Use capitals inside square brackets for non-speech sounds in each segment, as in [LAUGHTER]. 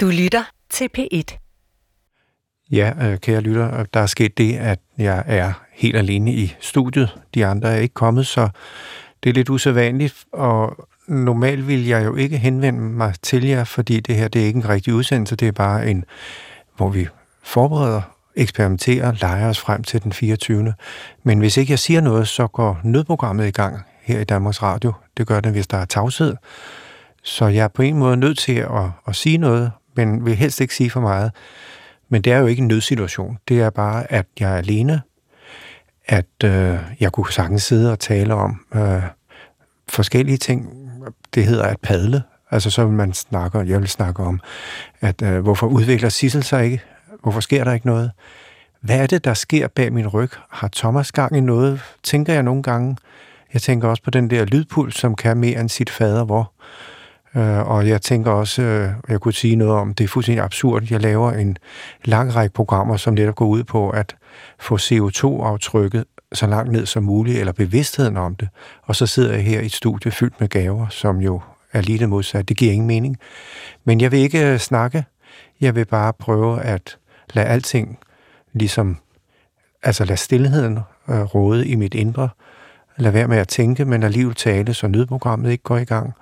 Du lytter til P1. Ja, øh, kære lytter, øh, der er sket det, at jeg er helt alene i studiet. De andre er ikke kommet, så det er lidt usædvanligt, og normalt vil jeg jo ikke henvende mig til jer, fordi det her det er ikke en rigtig udsendelse, det er bare en, hvor vi forbereder, eksperimenterer, leger os frem til den 24. Men hvis ikke jeg siger noget, så går nødprogrammet i gang her i Danmarks Radio. Det gør det, hvis der er tavshed. Så jeg er på en måde nødt til at, at sige noget, men vil helst ikke sige for meget. Men det er jo ikke en nødsituation. Det er bare, at jeg er alene, at øh, jeg kunne sagtens sidde og tale om øh, forskellige ting. Det hedder at padle. Altså så vil man snakke, jeg vil snakke om, at øh, hvorfor udvikler Sissel sig ikke? Hvorfor sker der ikke noget? Hvad er det, der sker bag min ryg? Har Thomas gang i noget? Tænker jeg nogle gange. Jeg tænker også på den der lydpuls, som kan mere end sit fader, hvor Øh, og jeg tænker også, øh, jeg kunne sige noget om, det er fuldstændig absurd. Jeg laver en lang række programmer, som netop går ud på at få CO2-aftrykket så langt ned som muligt, eller bevidstheden om det. Og så sidder jeg her i et studie fyldt med gaver, som jo er lige det modsatte. Det giver ingen mening. Men jeg vil ikke øh, snakke. Jeg vil bare prøve at lade alting ligesom, altså lade stillheden øh, råde i mit indre. Lad være med at tænke, men alligevel tale, så nødprogrammet ikke går i gang.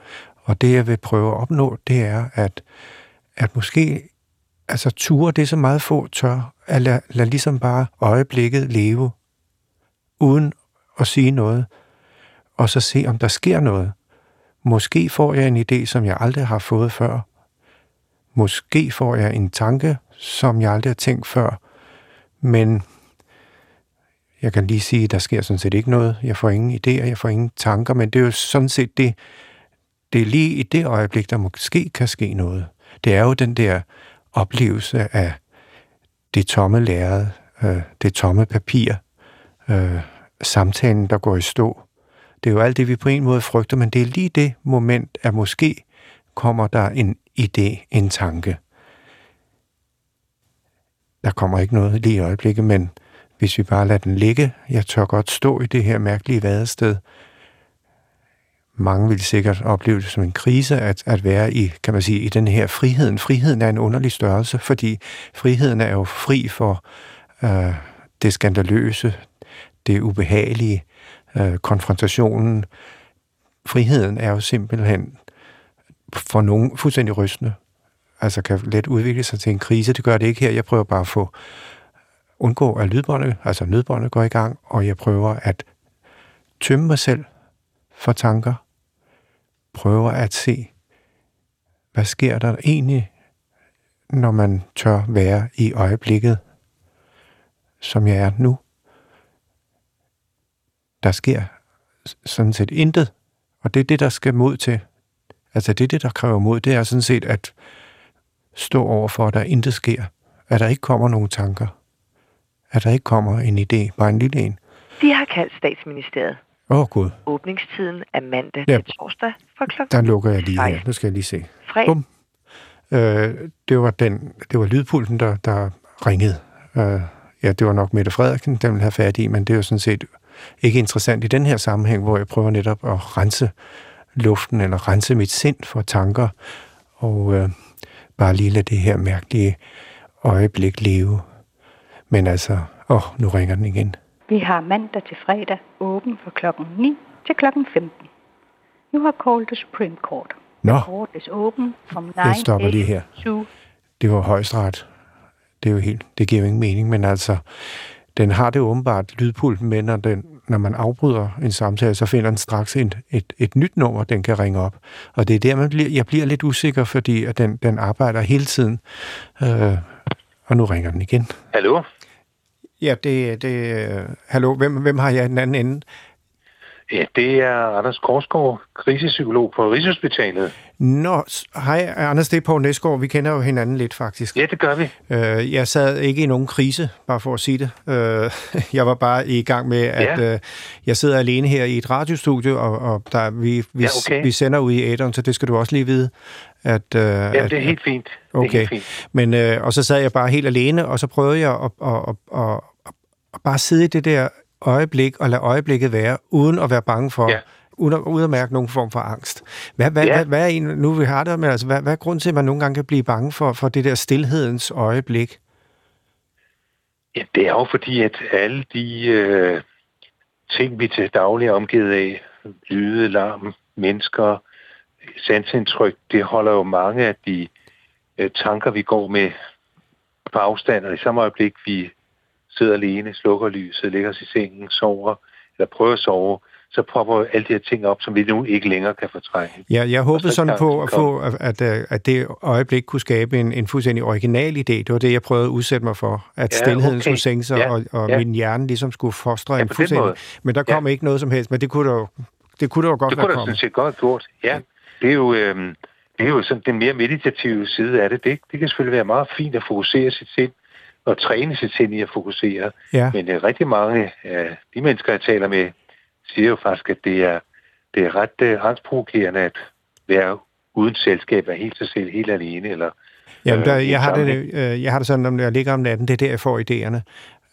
Og det, jeg vil prøve at opnå, det er, at, at måske altså ture det, så meget få tør, at lade, lad ligesom bare øjeblikket leve, uden at sige noget, og så se, om der sker noget. Måske får jeg en idé, som jeg aldrig har fået før. Måske får jeg en tanke, som jeg aldrig har tænkt før. Men jeg kan lige sige, at der sker sådan set ikke noget. Jeg får ingen idéer, jeg får ingen tanker, men det er jo sådan set det, det er lige i det øjeblik, der måske kan ske noget. Det er jo den der oplevelse af det tomme lærred, øh, det tomme papir, øh, samtalen, der går i stå. Det er jo alt det, vi på en måde frygter, men det er lige det moment, at måske kommer der en idé, en tanke. Der kommer ikke noget lige i øjeblikket, men hvis vi bare lader den ligge, jeg tør godt stå i det her mærkelige vadested, mange vil sikkert opleve det som en krise at, at være i, kan man sige, i den her friheden. Friheden er en underlig størrelse, fordi friheden er jo fri for øh, det skandaløse, det ubehagelige, øh, konfrontationen. Friheden er jo simpelthen for nogen fuldstændig rystende. Altså kan let udvikle sig til en krise. Det gør det ikke her. Jeg prøver bare at få undgå, at lydbåndet, altså nødbåndet går i gang, og jeg prøver at tømme mig selv for tanker, prøver at se, hvad sker der egentlig, når man tør være i øjeblikket, som jeg er nu. Der sker sådan set intet, og det er det, der skal mod til. Altså det er det, der kræver mod, det er sådan set at stå over for, at der intet sker. At der ikke kommer nogen tanker. At der ikke kommer en idé, bare en lille en. De har kaldt statsministeriet. Åh, oh, Gud. Åbningstiden er mandag ja. til torsdag fra klokken Der lukker jeg lige her. Nu skal jeg lige se. Fredag. Bum. Øh, det var den, det var lydpulten, der, der ringede. Øh, ja, det var nok Mette Frederiksen, den ville have fat i, men det er jo sådan set ikke interessant i den her sammenhæng, hvor jeg prøver netop at rense luften, eller rense mit sind for tanker, og øh, bare lige lade det her mærkelige øjeblik leve. Men altså, åh, nu ringer den igen. Vi har mandag til fredag åben fra klokken 9 til klokken 15. You har called the Supreme Court. Nå, The court is open from 9 jeg stopper lige her. to Det var højesteret. Det er jo helt, det giver jo ingen mening, men altså, den har det åbenbart lydpulten med, når, den, når man afbryder en samtale, så finder den straks et, et, et nyt nummer, den kan ringe op. Og det er der, man bliver, jeg bliver lidt usikker, fordi at den, den arbejder hele tiden. Øh, og nu ringer den igen. Hallo? Ja, det, det hallo, hvem, hvem har jeg i den anden ende? Ja, det er Anders Korsgaard, krisepsykolog på Rigshospitalet. Nå, hej Anders, det er Poul Næsgaard. Vi kender jo hinanden lidt, faktisk. Ja, det gør vi. Øh, jeg sad ikke i nogen krise, bare for at sige det. Øh, [LAUGHS] jeg var bare i gang med, at Ja. øh, jeg sidder alene her i et radiostudio, og, og der, vi, vi, Ja, okay. vi sender ud i æderen, så det skal du også lige vide. At, øh, Jamen, at, det er helt fint. Det er Okay, helt fint. men øh, og så sad jeg bare helt alene, og så prøvede jeg at, at, at, at, at, at bare sidde i det der øjeblik og lade øjeblikket være, uden at være bange for, Ja. Uden, uden at mærke nogen form for angst. Hvad, hvad, Ja. hvad, hvad er en, nu vi har det, men altså, hvad, hvad er grunden til, at man nogle gange kan blive bange for, for det der stillhedens øjeblik? Ja, det er jo fordi, at alle de øh, ting, vi til daglig er omgivet af, lyde, larm, mennesker, sansindtryk, det holder jo mange af de øh, tanker, vi går med på afstand, og i samme øjeblik, vi sidder alene, slukker lyset, ligger os i sengen, sover, eller prøver at sove, så popper alle de her ting op, som vi nu ikke længere kan fortrænge. Ja, jeg håbede så sådan på det at få, at, at, øh, at det øjeblik kunne skabe en, en fuldstændig original idé. Det var det, jeg prøvede at udsætte mig for. At Ja, stillheden okay. skulle sænke sig, Ja, og, og ja. min hjerne ligesom skulle fostre Ja, en fuldstændig... måde. Men der kom ikke noget som helst, men det kunne der jo, det kunne der jo godt Det være kunne da kommet. sådan set godt gjort, ja. Det er jo, øhm, det er jo sådan den mere meditative side af det. det. Det kan selvfølgelig være meget fint at fokusere sit sind, og træne sit sind i at fokusere. Ja. Men øh, rigtig mange af de mennesker, jeg taler med, siger jo faktisk, at det er, det er ret øh, angstprovokerende at være uden selskab, være helt sig selv, helt alene. Eller, Jamen, der, øh, jeg, har det, øh, jeg har det sådan, når jeg ligger om natten, det er der, jeg får idéerne.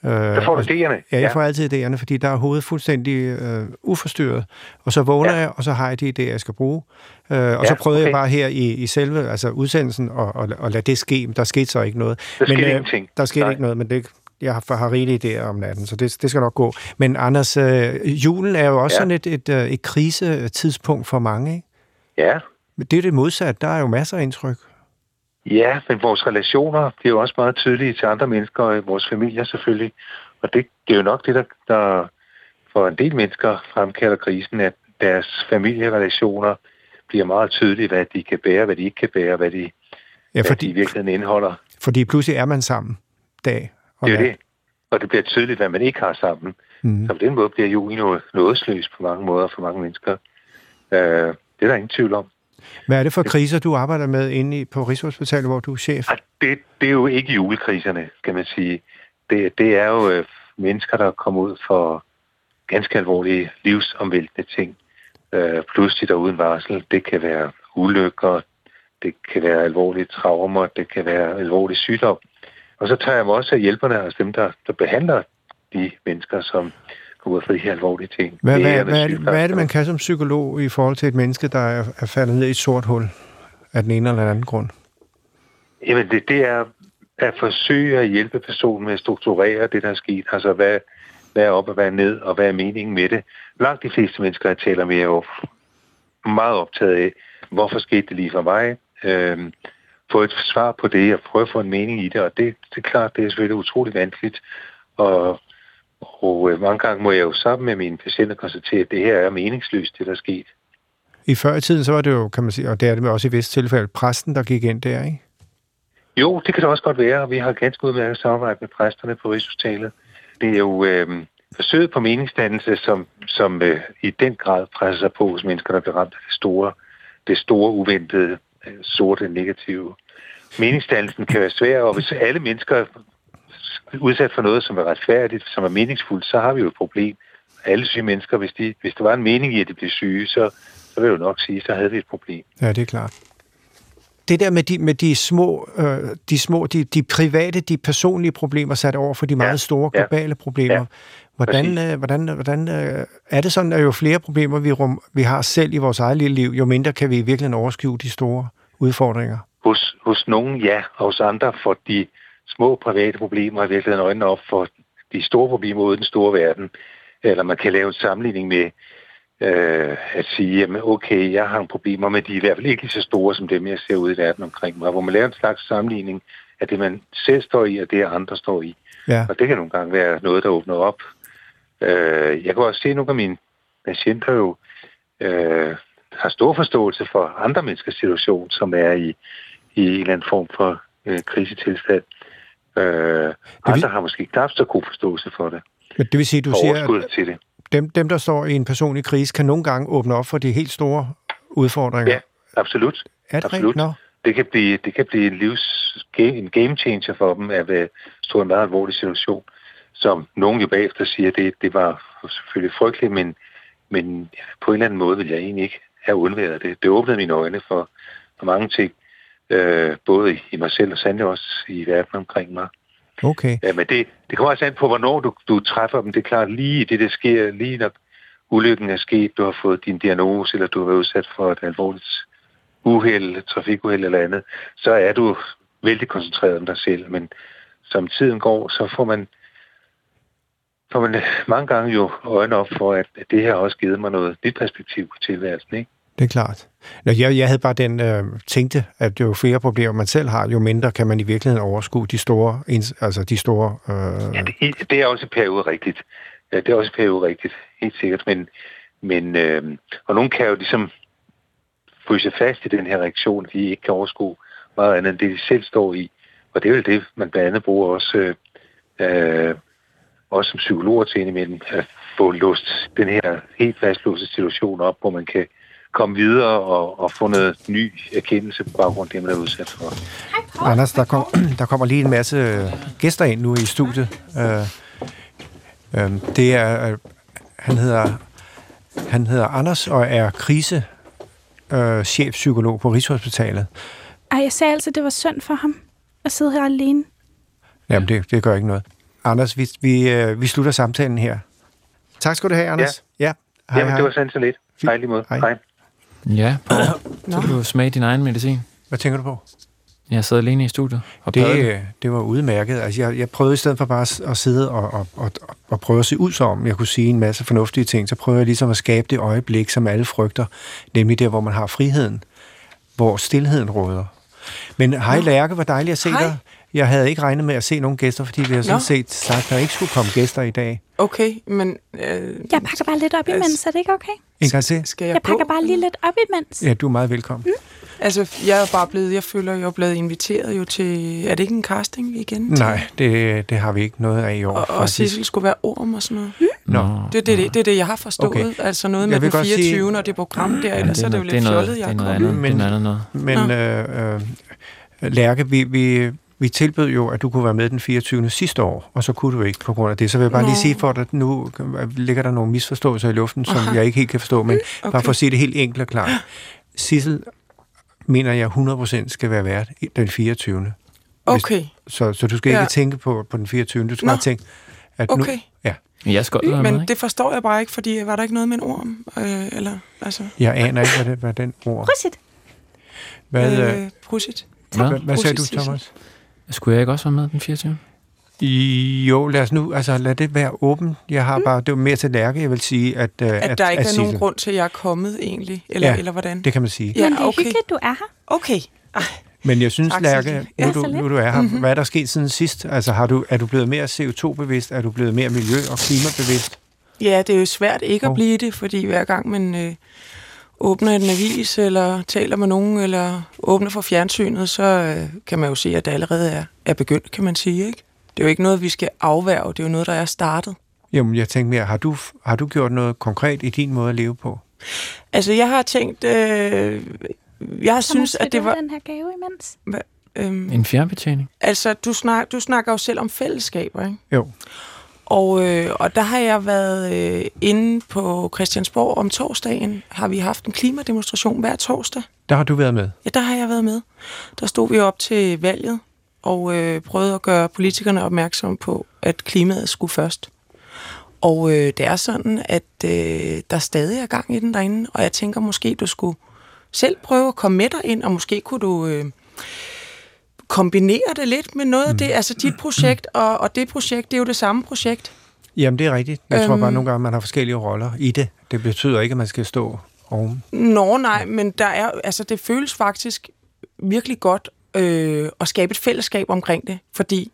Øh, Der får du og- idéerne. Ja, jeg får altid idéerne, fordi der er hovedet fuldstændig øh, uforstyrret. Og så vågner Ja. jeg, og så har jeg de idéer, jeg skal bruge. Øh, og ja, så prøvede okay. jeg bare her i, i selve altså udsendelsen at, at, at lade det ske. Men Der skete så ikke noget. Der men, skete øh, ingenting. Der skete Nej. ikke noget, men det, jeg har, har rigelige idéer om natten, så det, det skal nok gå. Men Anders, øh, julen er jo også ja. Sådan et, et, øh, et krisetidspunkt for mange. Ikke? Ja, Men det er det modsatte. Der er jo masser af indtryk. Ja, men vores relationer bliver jo også meget tydelige til andre mennesker, og vores familier selvfølgelig. Og det, det er jo nok det, der, der for en del mennesker fremkalder krisen, at deres familierelationer bliver meget tydelige, hvad de kan bære, hvad de ikke kan bære, hvad de, Ja, hvad de i fordi, virkeligheden indeholder. fordi pludselig er man sammen dag Det er det. Og det bliver tydeligt, hvad man ikke har sammen. Mm. Så på den måde bliver julen jo nådesløs på mange måder for mange mennesker. Øh, det er der ingen tvivl om. Hvad er det for kriser, du arbejder med inde i, på Rigshospitalet, hvor du er chef? Det, det er jo ikke julekriserne, kan man sige. Det, det er jo øh, mennesker, der kommer ud for ganske alvorlige livsomvæltende ting. Øh, pludselig der uden varsel. Det kan være ulykker, det kan være alvorlige traumer, det kan være alvorlig sygdom. Og så tager jeg mig også af hjælperne, altså dem, der, der behandler de mennesker, som kommer ud for de her alvorlige ting. Hvad, hvad, Lægerne, hvad, er det, hvad er det, man kan som psykolog i forhold til et menneske, der er, er faldet ned i et sort hul af den ene eller den anden grund? Jamen, det, det er at forsøge at hjælpe personen med at strukturere det, der er sket. Altså, hvad, hvad er op og hvad er ned, og hvad er meningen med det. Langt de fleste mennesker, jeg taler med, er jo meget optaget af, hvorfor skete det lige for mig. Øhm, få et svar på det, og prøve at få en mening i det. Og det, det er klart, det er selvfølgelig utroligt vanskeligt. Og, og øh, mange gange må jeg jo sammen med mine patienter konstatere, at det her er meningsløst, det der er sket. I før i tiden, så var det jo, kan man sige, og det er det også i vist tilfælde, præsten, der gik ind der, ikke? Jo, det kan det også godt være, og vi har ganske udmærket samarbejde med præsterne på Rigshospitalet. Det er jo øh, forsøget på meningsdannelse, som, som øh, i den grad presser sig på hos mennesker, der bliver ramt af det store, det store uventede, øh, sorte, negative. Meningsdannelsen kan være svær, og hvis alle mennesker er udsat for noget, som er retfærdigt, som er meningsfuldt, så har vi jo et problem. Alle syge mennesker, hvis, de, hvis der var en mening i, at de blev syge, så, så vil jeg jo nok sige, så havde vi et problem. Ja, det er klart. Det der med de, med de små, øh, de, små de, de private, de personlige problemer sat over for de meget Ja, store ja, globale problemer. ja, hvordan, øh, hvordan, hvordan øh, er det sådan, at jo flere problemer vi, rum, vi har selv i vores eget lille liv, jo mindre kan vi i virkeligheden overskue de store udfordringer? Hos, hos nogen ja, og hos andre for de små private problemer i virkeligheden øjnene op for de store problemer ude i den store verden. Eller man kan lave en sammenligning med øh, at sige, jamen okay, jeg har nogle problemer, men de er i hvert fald ikke så store som dem, jeg ser ude i verden omkring mig. Hvor man laver en slags sammenligning af det, man selv står i, og det, andre står i. Ja. Og det kan nogle gange være noget, der åbner op. Øh, jeg kan også se, at nogle af mine patienter jo øh, har stor forståelse for andre menneskers situation, som er i, i en eller anden form for øh, krisetilstand. Øh, andre har måske knap så god forståelse for det. Men det vil sige, du siger, at til det. dem, dem, der står i en personlig krise, kan nogle gange åbne op for de helt store udfordringer. Ja, absolut. er det absolut. Nå. Det kan blive, det kan blive en, livs, en game changer for dem at være- stå i en meget alvorlig situation, som nogen jo bagefter siger, det, det var selvfølgelig frygteligt, men, men på en eller anden måde vil jeg egentlig ikke have undværet det. Det åbnede mine øjne for, for mange ting, øh, både i, mig selv og sandelig også i verden omkring mig. Okay. Ja, men det, det kommer også an på, hvornår du, du træffer dem. Det er klart, lige det, der sker, lige når ulykken er sket, du har fået din diagnose, eller du har været udsat for et alvorligt uheld, trafikuheld eller andet, så er du vældig koncentreret om dig selv. Men som tiden går, så får man, får man mange gange jo øjne op for, at det her har også givet mig noget nyt perspektiv på tilværelsen. Ikke? Det er klart. Nå, jeg, jeg havde bare den øh, tænkte, at jo flere problemer man selv har, jo mindre kan man i virkeligheden overskue de store, altså de store... Øh... Ja, det, det er også periode rigtigt. Ja, det er også periode rigtigt, helt sikkert. Men, men øh, og nogen kan jo ligesom fryse fast i den her reaktion, de ikke kan overskue meget andet end det, de selv står i. Og det er jo det, man blandt andet bruger også, øh, øh, også som psykologer til indimellem, at få låst den her helt fastlåste situation op, hvor man kan komme videre og, og få noget ny erkendelse på baggrund af det, man er udsat for. Anders, der, kom, [CLEARS THROAT] der kommer lige en masse gæster ind nu i studiet. Øh, øh, det er, øh, han hedder, han hedder Anders og er krise øh, chefpsykolog på Rigshospitalet. Ej, jeg sagde altså, det var synd for ham at sidde her alene. Jamen, det, det gør ikke noget. Anders, vi, vi, øh, vi slutter samtalen her. Tak skal du have, Anders. Ja, ja. Hej, Jamen, hej. det var sandt så lidt. Hej lige måde. Hej. hej. Ja, på. så kan du smage din egen medicin. Hvad tænker du på? Jeg sad alene i studiet og det, det var udmærket. Altså, jeg, jeg prøvede i stedet for bare at sidde og, og, og, og prøve at se ud som, jeg kunne sige en masse fornuftige ting, så prøver jeg ligesom at skabe det øjeblik, som alle frygter, nemlig der, hvor man har friheden, hvor stillheden råder. Men hej Lærke, hvor dejligt at se hej. dig. Jeg havde ikke regnet med at se nogle gæster, fordi vi har sådan set sagt, at der ikke skulle komme gæster i dag. Okay, men... Øh, jeg pakker bare lidt op imens, er det ikke okay? En gang til. Skal jeg, jeg pakker bare lige lidt op imens. Ja, du er meget velkommen. Mm. Altså, jeg er bare blevet, jeg føler, jeg er blevet inviteret jo til, er det ikke en casting igen? Nej, det, det har vi ikke noget af i år. Og, og Sissel skulle være orm og sådan noget. Mm. Nå. Det, er det, det, det er det, jeg har forstået. Okay. Altså noget med den 24. Sige, og det program der, ja, ellers det er, det jo lidt fjollet, jeg er kommet. Men, det er noget Men, øh, øh, Lærke, vi, vi, vi tilbød jo, at du kunne være med den 24. sidste år, og så kunne du ikke på grund af det. Så vil jeg bare Nå. lige sige for dig, at nu ligger der nogle misforståelser i luften, som Aha. jeg ikke helt kan forstå, men okay. bare for at sige det helt enkelt og klart. Sissel mener jeg 100% skal være vært den 24. Okay. Hvis, så, så du skal ja. ikke tænke på, på den 24. Du skal Nå. bare tænke, at okay. nu... Ja. Jeg skal Men med, det forstår jeg bare ikke, fordi var der ikke noget med en orm? Øh, eller, altså. Jeg aner ikke, hvad, det, hvad den ord... Prosit. Hvad, øh, øh prosit. Hvad, hvad, hvad sagde du, Thomas? Skulle jeg ikke også være med den 24. Jo, lad os nu, altså lad det være åben. Jeg har mm. bare, det var mere til lærke, jeg vil sige, at... At, at der ikke at er nogen grund til, at jeg er kommet egentlig, eller, ja, eller hvordan? det kan man sige. Ja, Men det er okay. hyggeligt, du er her. Okay. Men jeg synes, tak, Lærke, nu, du, nu du er her, mm-hmm. hvad er der sket siden sidst? Altså, har du, er du blevet mere CO2-bevidst? Er du blevet mere miljø- og klimabevidst? Ja, det er jo svært ikke oh. at blive det, fordi hver gang man øh, åbner en avis, eller taler med nogen, eller åbner for fjernsynet, så øh, kan man jo se, at det allerede er, er begyndt, kan man sige. Ikke? Det er jo ikke noget, vi skal afværge, det er jo noget, der er startet. Jamen, jeg tænker mere, har du, har du gjort noget konkret i din måde at leve på? Altså, jeg har tænkt, øh, jeg synes, at det var... den her gave imens? Hva, øhm, en fjernbetjening? Altså, du, snak, du snakker jo selv om fællesskaber, ikke? Jo. Og, øh, og der har jeg været øh, inde på Christiansborg om torsdagen. Har vi haft en klimademonstration hver torsdag. Der har du været med? Ja, der har jeg været med. Der stod vi op til valget og øh, prøvede at gøre politikerne opmærksom på, at klimaet skulle først. Og øh, det er sådan, at øh, der stadig er gang i den derinde, og jeg tænker måske, du skulle selv prøve at komme med dig ind, og måske kunne du øh, kombinere det lidt med noget af det, mm. altså dit projekt, og, og det projekt, det er jo det samme projekt. Jamen, det er rigtigt. Jeg øhm, tror bare, at nogle gange, man har forskellige roller i det. Det betyder ikke, at man skal stå oven. Nå, nej, men der er, altså, det føles faktisk virkelig godt øh, at skabe et fællesskab omkring det, fordi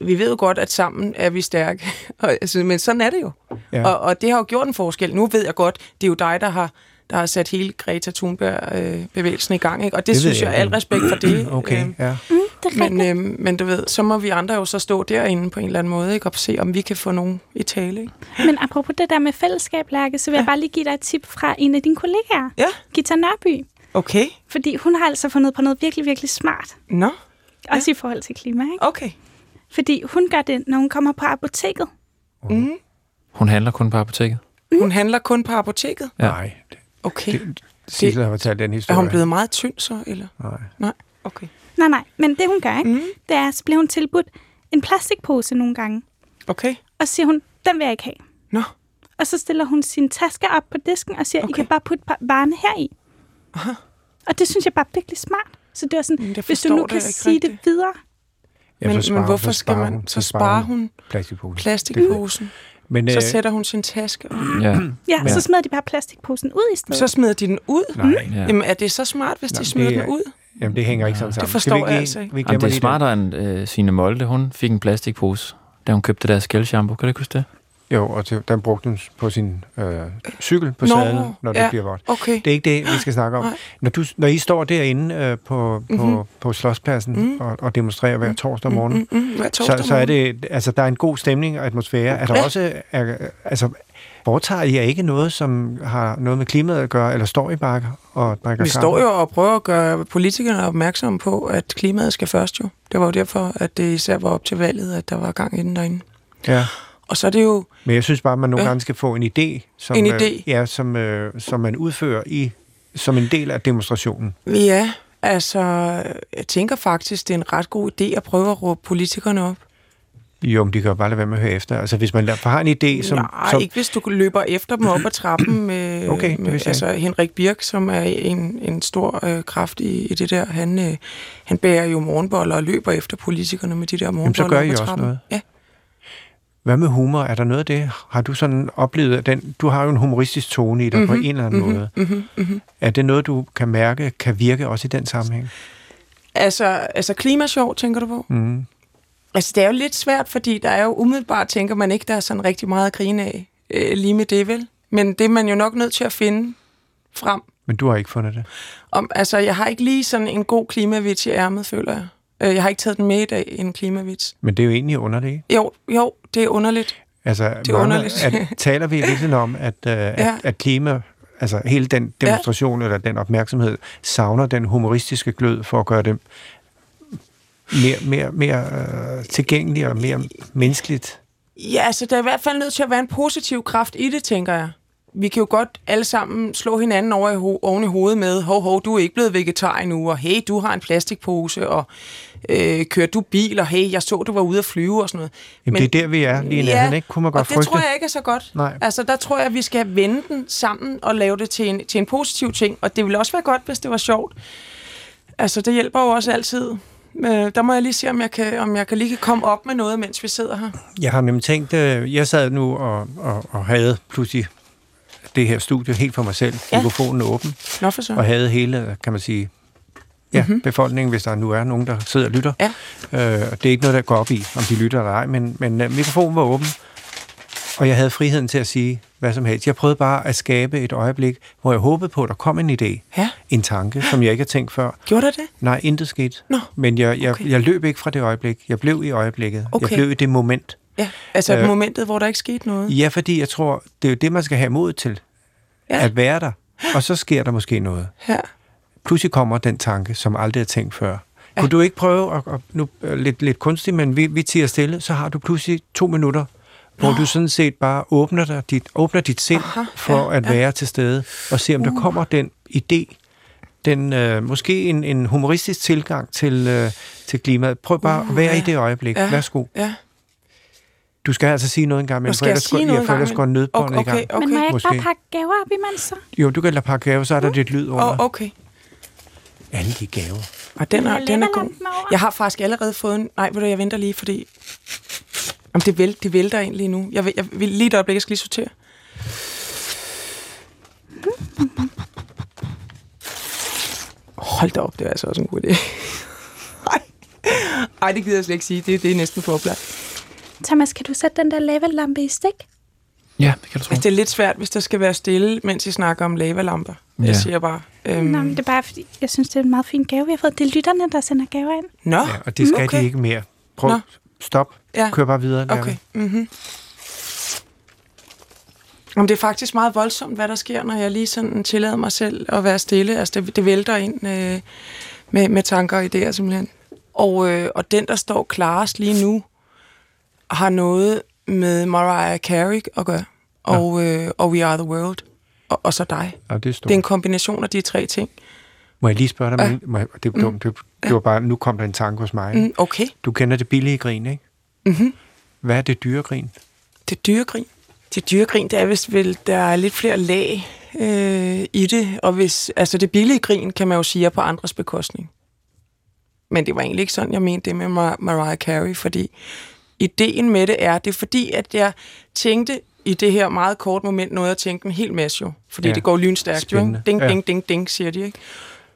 vi ved jo godt, at sammen er vi stærke, [LAUGHS] altså, men sådan er det jo. Ja. Og, og det har jo gjort en forskel. Nu ved jeg godt, det er jo dig, der har der har sat hele Greta Thunberg-bevægelsen øh, i gang. Ikke? Og det, det synes jeg, jeg, al respekt for det. [CLEARS THROAT] Okay, øh, ja. Mm, det men, øh, men du ved, så må vi andre jo så stå derinde på en eller anden måde, ikke? og se, om vi kan få nogen i tale. Ikke? Men apropos det der med fællesskab, Lærke, så vil ja. jeg bare lige give dig et tip fra en af dine kollegaer, ja. Gita Nørby. Okay. Fordi hun har altså fundet på noget virkelig, virkelig smart. Nå. Også ja. i forhold til klima, ikke? Okay. Fordi hun gør det, når hun kommer på apoteket. Mm. Hun handler kun på apoteket? Mm. Hun handler kun på apoteket? Ja. Nej. Okay. Det, Sissel har fortalt den historie. Er hun blevet meget tynd så, eller? Nej. Nej, okay. Nej, nej. Men det hun gør, ikke? Mm. det er, så bliver hun tilbudt en plastikpose nogle gange. Okay. Og så siger hun, den vil jeg ikke have. Nå. Og så stiller hun sin taske op på disken og siger, okay. I kan bare putte varerne her i. Aha. Og det synes jeg bare er virkelig smart. Så det er sådan, Men jeg hvis du nu det kan sige det rigtigt. videre. Ja, men, så sparer men hvorfor så skal sparer man... hun- Så sparer hun Plastikposen. plastikposen. Men, Så øh, sætter hun sin taske op. Ja. Ja, så smider de bare plastikposen ud i stedet. Så smider de den ud. nej, ja. Jamen, er det så smart, hvis Nå, de smider det den ud? jamen, det hænger ikke sådan sammen. forstår Skal vi ikke jeg altså ikke. Vi Jamen, det er smartere end øh, Signe Molde. Hun fik en plastikpose, da hun købte deres skældshampoo. Kan du ikke huske det? Jo, og til, den brugte hun på sin øh, cykel på Nå, sadlen, når det ja. bliver vådt. Okay. Det er ikke det, vi skal snakke om. Nej. Når, du, når I står derinde øh, på, på, Mhm. på Slotspladsen Mhm. og, og demonstrerer hver torsdag morgen, Mm, mm, hver torsdag så, så er det, altså, der er en god stemning og atmosfære. Er der Ja. også, er, altså, foretager I jer ikke noget, som har noget med klimaet at gøre, eller står I bare og drikker Vi kaffe? står jo og prøver at gøre politikerne opmærksomme på, at klimaet skal først jo. Det var jo derfor, at det især var op til valget, at der var gang inden derinde. Ja, Og så er det jo... men jeg synes bare, at man nogle Ja. gange skal få en idé, som, En øh, idé. ja, som, øh, som man udfører i som en del af demonstrationen. Ja, altså, jeg tænker faktisk, det er en ret god idé at prøve at råbe politikerne op. Jo, men de kan jo bare lade være med at høre efter. Altså, hvis man har en idé, som... Nej, som ikke hvis du løber efter dem op ad trappen [CLEARS THROAT] med, Okay, med altså Henrik Birk, som er en, en stor øh, kraft i, i det der. Han, øh, han bærer jo morgenboller og løber efter politikerne med de der morgenboller gør op I ad også trappen. noget. Ja. Hvad med humor? Er der noget af det? Har du sådan oplevet, at den, du har jo en humoristisk tone i dig mm-hmm, på en eller anden mm-hmm, måde. Mm-hmm, mm-hmm. Er det noget, du kan mærke, kan virke også i den sammenhæng? Altså, altså klimasjov, tænker du på? Mm. Altså, det er jo lidt svært, fordi der er jo umiddelbart, tænker man ikke, der er sådan rigtig meget at grine af øh, lige med det, vel? Men det er man jo nok nødt til at finde frem. Men du har ikke fundet det? Om, altså, jeg har ikke lige sådan en god klimavits i ærmet, føler jeg. Øh, Jeg har ikke taget den med i dag, en klimavits. Men det er jo egentlig underligt, ikke? Jo, jo, det er underligt. Altså, er mange- underligt. At, taler vi virkelig om, at, uh, ja. at, at klima, altså hele den demonstration ja. eller den opmærksomhed, savner den humoristiske glød for at gøre det mere, mere, mere uh, tilgængeligt og mere menneskeligt? Ja, altså, der er i hvert fald nødt til at være en positiv kraft i det, tænker jeg. Vi kan jo godt alle sammen slå hinanden over i ho- oven i hovedet med, hov, hov, du er ikke blevet vegetar endnu, og hey, du har en plastikpose, og øh, kører du bil, og hey, jeg så, du var ude at flyve, og sådan noget. Jamen, det er der, vi er lige i nærheden, ikke? Kunne man godt og det frygte? tror jeg ikke er så godt. Nej. Altså, der tror jeg, at vi skal vende den sammen og lave det til en, til en positiv ting, og det ville også være godt, hvis det var sjovt. Altså, det hjælper jo også altid. Øh, der må jeg lige se, om jeg, kan, om jeg kan lige komme op med noget, mens vi sidder her. Jeg har nemlig tænkt, øh, jeg sad nu og, og, og havde pludselig det her studie helt for mig selv, Ja. mikrofonen åben, Nå for så. og havde hele, kan man sige, ja, Mhm. mm-hmm. befolkningen, hvis der nu er nogen, der sidder og lytter. Ja. Øh, og det er ikke noget, der går op i, om de lytter eller ej, men, men øh, mikrofonen var åben, og jeg havde friheden til at sige hvad som helst. Jeg prøvede bare at skabe et øjeblik, hvor jeg håbede på, at der kom en idé, Ja, en tanke, som jeg ikke havde tænkt før. gjorde der det? Nej, intet skete. Nå, Men jeg, jeg, okay. jeg løb ikke fra det øjeblik. Jeg blev i øjeblikket. Okay. Jeg blev i det moment. Ja, altså Øh, momentet, hvor der ikke skete noget. Ja, fordi jeg tror, det er jo det, man skal have mod til. Ja. At være der. Og så sker der måske noget. Ja. Pludselig kommer den tanke, som aldrig er tænkt før. Ja. Kunne du ikke prøve, at, at nu øh, lidt, lidt kunstigt, men vi, vi tiger stille, så har du pludselig to minutter, hvor du sådan set bare åbner, dig, dit, åbner dit sind Aha, for ja, at ja. være til stede, og se om der kommer den idé, den, øh, måske en, en humoristisk tilgang til, øh, til klimaet. Prøv bare Uh, at være ja. i det øjeblik. Ja. Værsgo. Ja. Du skal altså sige noget engang, men for jeg ellers sige går, noget ja, for engang, ellers går nødbåndet Okay, i gang. okay, Men må jeg ikke Måske. bare pakke gaver op imens så? Jo, du kan lade pakke gave, så er der lidt lyd under. Oh, okay. Alle de gaver. Og den er, jeg den er god. over? Jeg har faktisk allerede fået en... Nej, ved du, jeg venter lige, fordi... Jamen, det, væl, det vælter ind lige nu. Jeg, vil, jeg vil lige et øjeblik, jeg skal lige sortere. Hold da op, det er altså også en god idé. [LAUGHS] Ej. Ej, det gider jeg slet ikke sige. Det, det er næsten for oplagt. Thomas, kan du sætte den der lavalampe i stik? Ja, det kan du tro. Altså, det er lidt svært, hvis der skal være stille, mens I snakker om lavalamper. Jeg Ja. siger bare... Øhm, Nå, men det er bare fordi, jeg synes, det er en meget fin gave, vi har fået. Det er lytterne, der sender gaver ind. Nå, Ja, og det skal okay. okay. de ikke mere. Prøv, Nå. stop, Ja. kør bare videre. Lærke. Okay. Mm-hmm. Jamen, det er faktisk meget voldsomt, hvad der sker, når jeg lige sådan tillader mig selv at være stille. Altså, det, det vælter ind øh, med, med tanker og idéer, simpelthen. Og, øh, og den, der står klarest lige nu, har noget med Mariah Carey at gøre. Og, øh, og We Are The World. Og, og så dig. Ja, det er stort. Det er en kombination af de tre ting. Må jeg lige spørge dig? Ja. Ja. Må jeg, det er dumt. Det, det var bare, nu kom der en tanke hos mig. Mm. Mm, okay. Du kender det billige grin, ikke? Mm-hmm. Hvad er det dyre grin? Det er dyregrin. Det dyregrin, det er vist vel, der er lidt flere lag øh, i det, og hvis, altså det billige grin, kan man jo sige, er på andres bekostning. Men det var egentlig ikke sådan, jeg mente det med Mar- Mariah Carey, fordi ideen med det er, det er fordi, at jeg tænkte i det her meget kort moment, noget jeg tænkte en hel masse jo, fordi Ja. det går lynstærkt jo, Spændende. ikke? Ding, Ja. ding, ding, ding, siger de, ikke?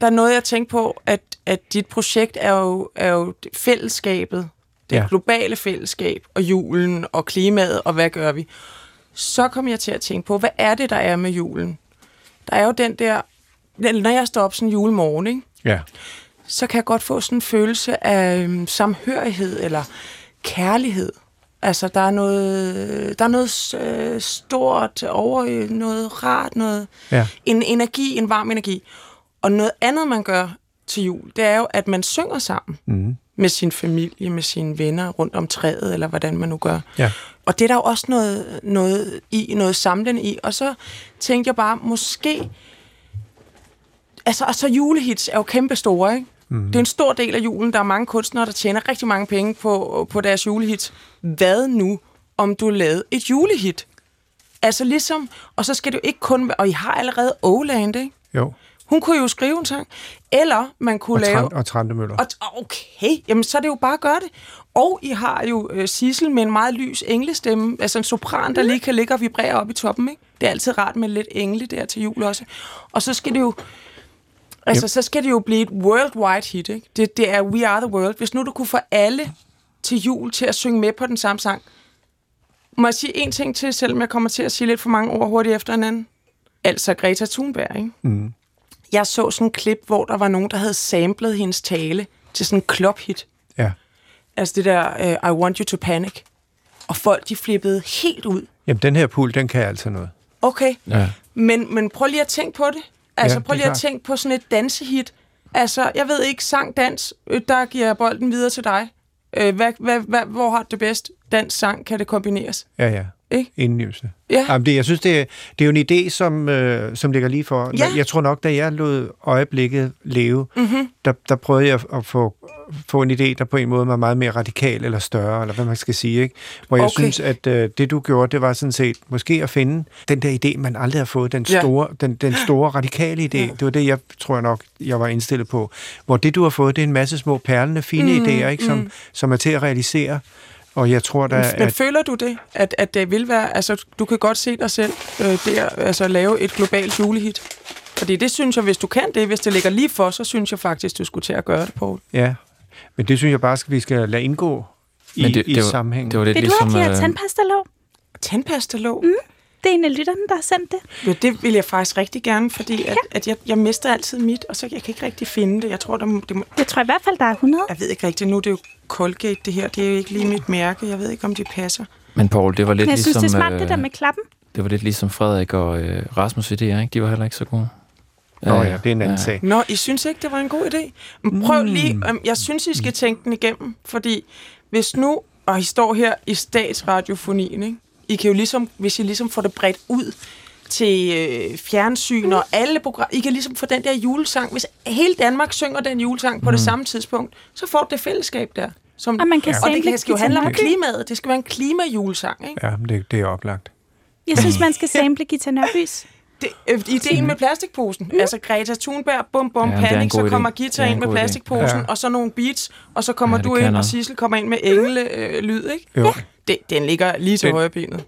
Der er noget, jeg tænkte på, at, at dit projekt er jo, er jo fællesskabet, det Ja. ja. globale fællesskab, og julen, og klimaet, og hvad gør vi? Så kom jeg til at tænke på, hvad er det, der er med julen? Der er jo den der, når jeg står op sådan en julemorgen, ikke? Ja. så kan jeg godt få sådan en følelse af øhm, samhørighed eller kærlighed. Altså, der er noget, der er noget øh, stort over noget rart, noget, Ja. en energi, en varm energi. Og noget andet, man gør til jul, det er jo, at man synger sammen Mm. med sin familie, med sine venner rundt om træet, eller hvordan man nu gør. Ja. Og det er der jo også noget, noget i, noget samlende i. Og så tænkte jeg bare, måske... Altså, og så julehits er jo kæmpe store, ikke? Mm. Det er en stor del af julen. Der er mange kunstnere, der tjener rigtig mange penge på, på deres julehits. Hvad nu, om du lavede et julehit? Altså ligesom, og så skal jo ikke kun og I har allerede Oland, ikke? Jo. Hun kunne jo skrive en sang, eller man kunne Og, lave... Trant, og Trantemøller. Og, okay, jamen så er det jo bare at gøre det. Og I har jo øh, Sissel med en meget lys englestemme, altså en sopran, der lige kan ligge og vibrere op i toppen, ikke? Det er altid rart med lidt engle der til jul også. Og så skal det jo... Altså, så skal det jo blive et worldwide hit, ikke? Det, det er We Are The World. Hvis nu du kunne få alle til jul til at synge med på den samme sang. Må jeg sige en ting til, selvom jeg kommer til at sige lidt for mange ord hurtigt efter hinanden? Altså Greta Thunberg, ikke? Mm. Jeg så sådan en klip, hvor der var nogen, der havde samlet hendes tale til sådan en klubhit. Ja. Altså det der, uh, I want you to panic. Og folk, de flippede helt ud. Jamen, den her pul, den kan altså noget. Okay, Ja. men, men prøv lige at tænke på det. Altså Ja, prøv lige at tænke på sådan et dansehit. Altså, jeg ved ikke, sang, dans, øh, der giver jeg bolden videre til dig. Øh, hvad, hvad, hvad, hvor har du det bedst? Dans, sang, kan det kombineres? Ja, ja. Ikke? Indlysende. Ja. Jamen, det, jeg synes, det, er- det er jo en idé, som, øh, som ligger lige for. Ja. Jeg tror nok, da jeg lod øjeblikket leve, Mm-hmm. der, der prøvede jeg at få, få en idé, der på en måde var meget mere radikal eller større, eller hvad man skal sige. Ikke? Hvor jeg Okay. synes, at øh, det du gjorde, det var sådan set måske at finde den der idé, man aldrig har fået, den Ja. store, den, den [GASPS] store radikale idé. Det var det, jeg tror jeg nok, jeg var indstillet på. Hvor det, du har fået, det er en masse små perlende, fine Mm, idéer, ikke? Som, mm. som er til at realisere. Og jeg tror da, Men, men at... føler du det, at, at det vil være, altså du kan godt se dig selv øh, der, altså lave et globalt julehit? Fordi det synes jeg, hvis du kan det, hvis det ligger lige for, så synes jeg faktisk, du skulle til at gøre det, Poul. Ja, men det synes jeg bare, at vi skal lade indgå i, Men det, i det, var, sammenhængen. det var lidt Vil du ligesom... have de her øh, tandpastalåg? Tandpastalåg? Mm. Det er en af lytterne, der har sendt det. Ja, det vil jeg faktisk rigtig gerne, fordi at, at jeg, jeg mister altid mit, og så jeg kan ikke rigtig finde det. Jeg tror, der, må- det må, Jeg tror i hvert fald, der er 100. jeg ved ikke rigtigt, nu er det jo Colgate, det her. Det er jo ikke lige mit mærke. Jeg ved ikke, om de passer. Men Paul, det var lidt Men jeg synes, ligesom... det er smart, øh, det der med klappen. det var lidt ligesom Frederik og øh, Rasmus' idéer, ikke? De var heller ikke så gode. Nå ja, det er en anden ja. sag. Nå, I synes ikke, det var en god idé? Men prøv lige, øhm, jeg synes, I skal tænke den igennem, fordi hvis nu, og I står her i statsradiofonien, ikke? I kan jo ligesom, hvis I ligesom får det bredt ud til øh, fjernsyn og alle programmer, I kan ligesom få den der julesang, hvis hele Danmark synger den julesang på det samme tidspunkt, så får du det fællesskab der. Som, Og man kan og sample det kan, skal jo handle om klimaet. Det skal være en klimajulesang, ikke? Ja, men det, det er oplagt. Jeg synes, [LAUGHS] man skal sample Gita Nørbys. Det, øh, ideen med plastikposen. Mm. Altså Greta Thunberg, bum bum, Ja, ja, panik, så kommer er Gita ind med idé. plastikposen, Ja. og så nogle beats, og så kommer Ja, ja, du ind, og. Sissel kommer ind med engle øh, lyd, ikke? Jo. Det, den ligger lige til Den- højre benet.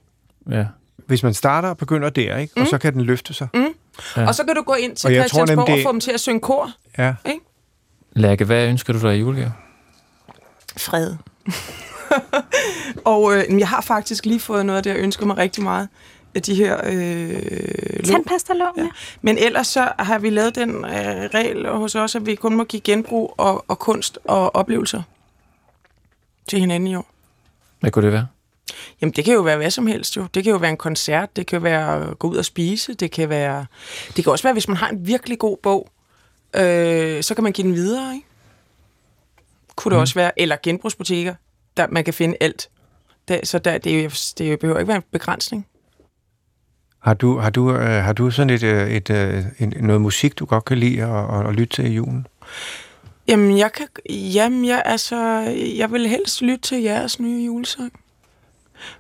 Ja. Hvis man starter og begynder der, ikke? og så kan den løfte sig. Mm. Ja. Ja. Og så kan du gå ind til Og tror Christiansborg nemlig, det- og få dem til at synge kor. Ja. Lærke, hvad ønsker du dig i julegave? Fred. [LAUGHS] og øh, jeg har faktisk lige fået noget af det, jeg ønsker mig rigtig meget. De her øh, lån. Tandpastalåg, ja. Men ellers så har vi lavet den øh, regel hos os, at vi kun må give genbrug og, og kunst og oplevelser til hinanden i år. Hvad kunne det være? Jamen, det kan jo være hvad som helst jo. Det kan jo være en koncert, det kan være at gå ud og spise, det kan være... Det kan også være, hvis man har en virkelig god bog, øh, så kan man give den videre, ikke? Kunne det Mm. også være, eller genbrugsbutikker, der man kan finde alt. Der, så der, det, er jo, det behøver ikke være en begrænsning. Har du, har du, øh, har du sådan et, øh, et, øh, en, noget musik, du godt kan lide at, at, lytte til i julen? Jamen, jeg kan... Jamen, jeg, altså, jeg vil helst lytte til jeres nye julesang.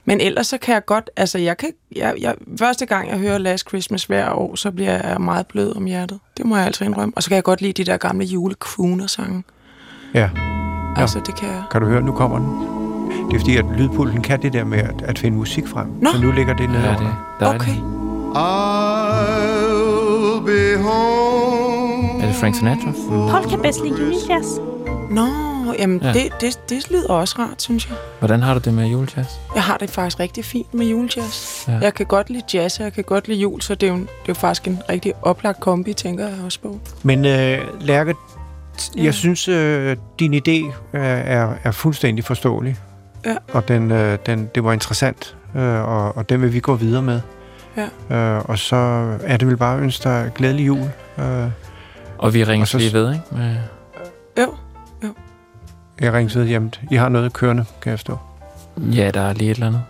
Men ellers så kan jeg godt, altså jeg kan, jeg, jeg, første gang jeg hører Last Christmas hver år, så bliver jeg meget blød om hjertet. Det må jeg altså indrømme. Og så kan jeg godt lide de der gamle julecrooner-sange. Ja. Altså det kan jeg. Kan du høre, nu kommer den. Det er fordi, at lydpulten kan det der med at, at finde musik frem. Nå. Så nu ligger det nede Ja, det er. Okay. I'll be home. Er det Frank Sinatra? Paul kan bedst lide julejazz. Nå, jamen Ja. det, det, det lyder også rart, synes jeg. Hvordan har du det med julejazz? Jeg har det faktisk rigtig fint med julejazz. Ja. Jeg kan godt lide jazz, og jeg kan godt lide jul, så det er jo, det er jo faktisk en rigtig oplagt kombi, tænker jeg også på. Men øh, Lærke, t- Ja. jeg synes, øh, din idé øh, er, er fuldstændig forståelig. Ja. Og den, øh, den, det var interessant, øh, og, og den vil vi gå videre med. Ja. Øh, og så er det vel bare at ønske dig glædelig jul. Øh, Og vi ringer så- lige ved, ikke? Med, Jo, jeg ringer ved hjem. I har noget kørende, kan jeg stå. ja, der er lige et eller andet.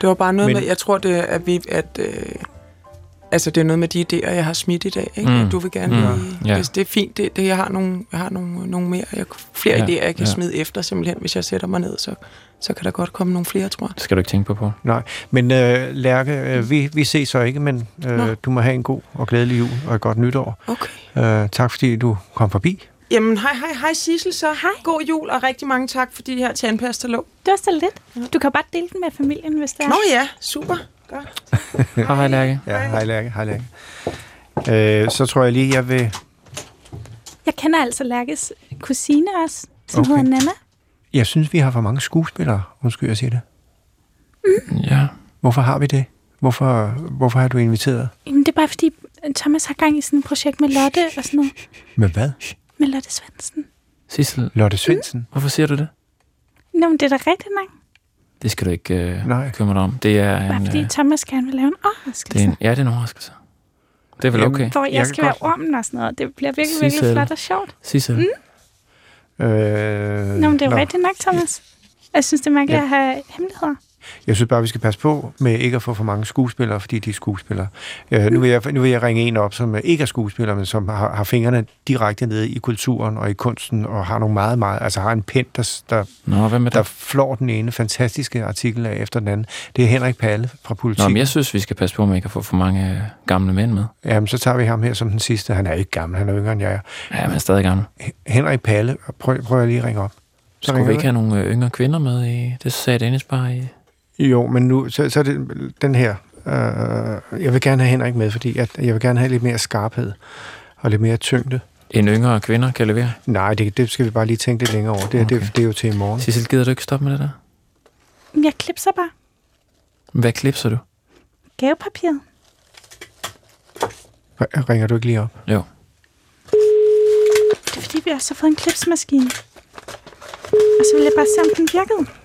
det var bare noget Men- med, jeg tror, det er, at vi, at, øh, altså det er noget med de idéer, jeg har smidt i dag, ikke? Mm. Mm. Du vil gerne Mm. mm. lige, Ja. hvis det er fint, det, det, jeg har nogle, jeg har nogle, nogle mere, jeg, flere Ja, ja. idéer, jeg kan ja. ja. smide efter, simpelthen, hvis jeg sætter mig ned, så, så kan der godt komme nogle flere, tror jeg. Det skal du ikke tænke på, Paul. Men øh, Lærke, øh, vi, vi ses så ikke, men øh, Nå. du må have en god og glædelig jul og et godt nytår. Okay. Øh, tak fordi du kom forbi. Jamen, hej, hej, hej Sissel så. Hej. God jul, og rigtig mange tak for de her tandpastalåg. Det var så lidt. Du kan bare dele den med familien, hvis det er. Nå ja, super. Godt. [LAUGHS] Hej, hej, Lærke. Ja, hej Lærke. Hej Lærke. Øh, så tror jeg lige, jeg vil... Jeg kender altså Lærkes kusine også, som Okay. hedder Nana. Jeg synes, vi har for mange skuespillere. Undskyld, jeg siger det. Ja. Hvorfor har vi det? Hvorfor, hvorfor har du inviteret? Jamen, det er bare fordi, Thomas har gang i sådan et projekt med Lotte og sådan noget. Med hvad? Med Lotte Svendsen. Sissel, Lotte Svendsen? hvorfor siger du det? Nå, men det er da rigtigt nok. Det skal du ikke øh, Nej. bekymre dig om. Det er Bare en, fordi øh, Thomas gerne vil lave en det er overraskelse. en, ja, det er en overraskelse. Det er vel Jamen, okay. Hvor jeg, Jeg skal være godt- ormen og sådan noget. Det bliver virkelig, virkelig Sissel. flot og sjovt. Sissel, mm. Øh, Nå, men det er jo rigtigt nok, Thomas. Jeg synes, det er mærkeligt Ja. at have hemmeligheder. Jeg synes bare, vi skal passe på med ikke at få for mange skuespillere, fordi de er skuespillere. Øh, nu, vil jeg, nu vil jeg ringe en op, som ikke er skuespiller, men som har, har fingrene direkte nede i kulturen og i kunsten, og har nogle meget, meget, altså har en pen, der, der, Nå, hvad med der flår den ene fantastiske artikel af efter den anden. Det er Henrik Palle fra Nå, Politik. men jeg synes, vi skal passe på, at man ikke kan få for mange øh, gamle mænd med. Jamen, så tager vi ham her som den sidste. Han er ikke gammel, han er yngre end jeg er. Ja, men er stadig gammel. Henrik Palle, prøv, prøv jeg lige at ringe op. Så Skulle vi ikke have nogle øh, yngre kvinder med i... Det sagde Dennis bare i... Jo, men nu, så, så er det den her. Øh, jeg vil gerne have Henrik med, fordi at jeg vil gerne have lidt mere skarphed og lidt mere tyngde. En yngre kvinder kan levere. Nej, det, det skal vi bare lige tænke lidt længere over. Det, okay. Det, det er jo til i morgen. Sissel, gider du ikke stoppe med det der? Jeg klipser bare Hvad klipser du? gavepapiret. Ringer du ikke lige op? Jo. Det er fordi, vi også har fået en klipsmaskine. Og så vil jeg bare se, om den virkede.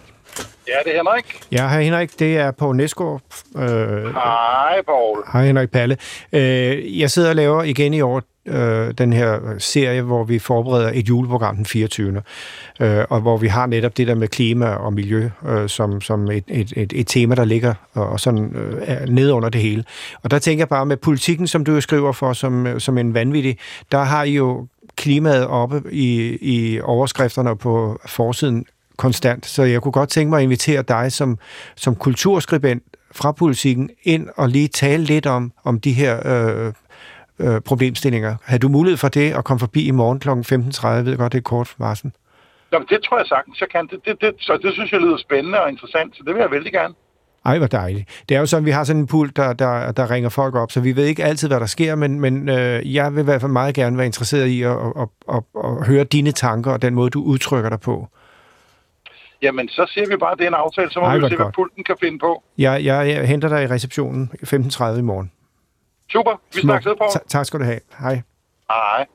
Ja, det er Henrik. Ja, hej Henrik, det er Poul Næsgaard. Øh, Hej, Poul. hej Henrik Palle. Øh, jeg sidder og laver igen i år øh, den her serie, hvor vi forbereder et juleprogram den 24. Øh, og hvor vi har netop det der med klima og miljø øh, som, som et, et, et, et tema, der ligger og, og sådan øh, er nede under det hele. Og der tænker jeg bare med politikken, som du jo skriver for som, som en vanvittig, der har I jo klimaet oppe i, i overskrifterne på forsiden konstant. Så jeg kunne godt tænke mig at invitere dig som, som kulturskribent fra politikken ind og lige tale lidt om, om de her øh, øh, problemstillinger. Har du mulighed for det at komme forbi i morgen kl. 15.30? Jeg ved godt, det er kort varsel. Jamen, det tror jeg sagtens, jeg kan. Det, det, det, så det synes jeg lyder spændende og interessant, så det vil jeg vældig gerne. Ej, hvor dejligt. Det er jo sådan, vi har sådan en pult, der, der, der ringer folk op, så vi ved ikke altid, hvad der sker, men, men øh, jeg vil i hvert fald meget gerne være interesseret i at, at, at, at, at høre dine tanker og den måde, du udtrykker dig på. Jamen, så siger vi bare, at det er en aftale, så må Ej, vi se, hvad godt. pulten kan finde på. Jeg, jeg, jeg henter dig i receptionen 15.30 i morgen. Super, vi snakkes ved, Poul. Ta- tak skal du have. Hej. Hej.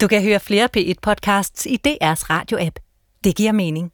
Du kan høre flere P1-podcasts i DR's radio-app. Det giver mening.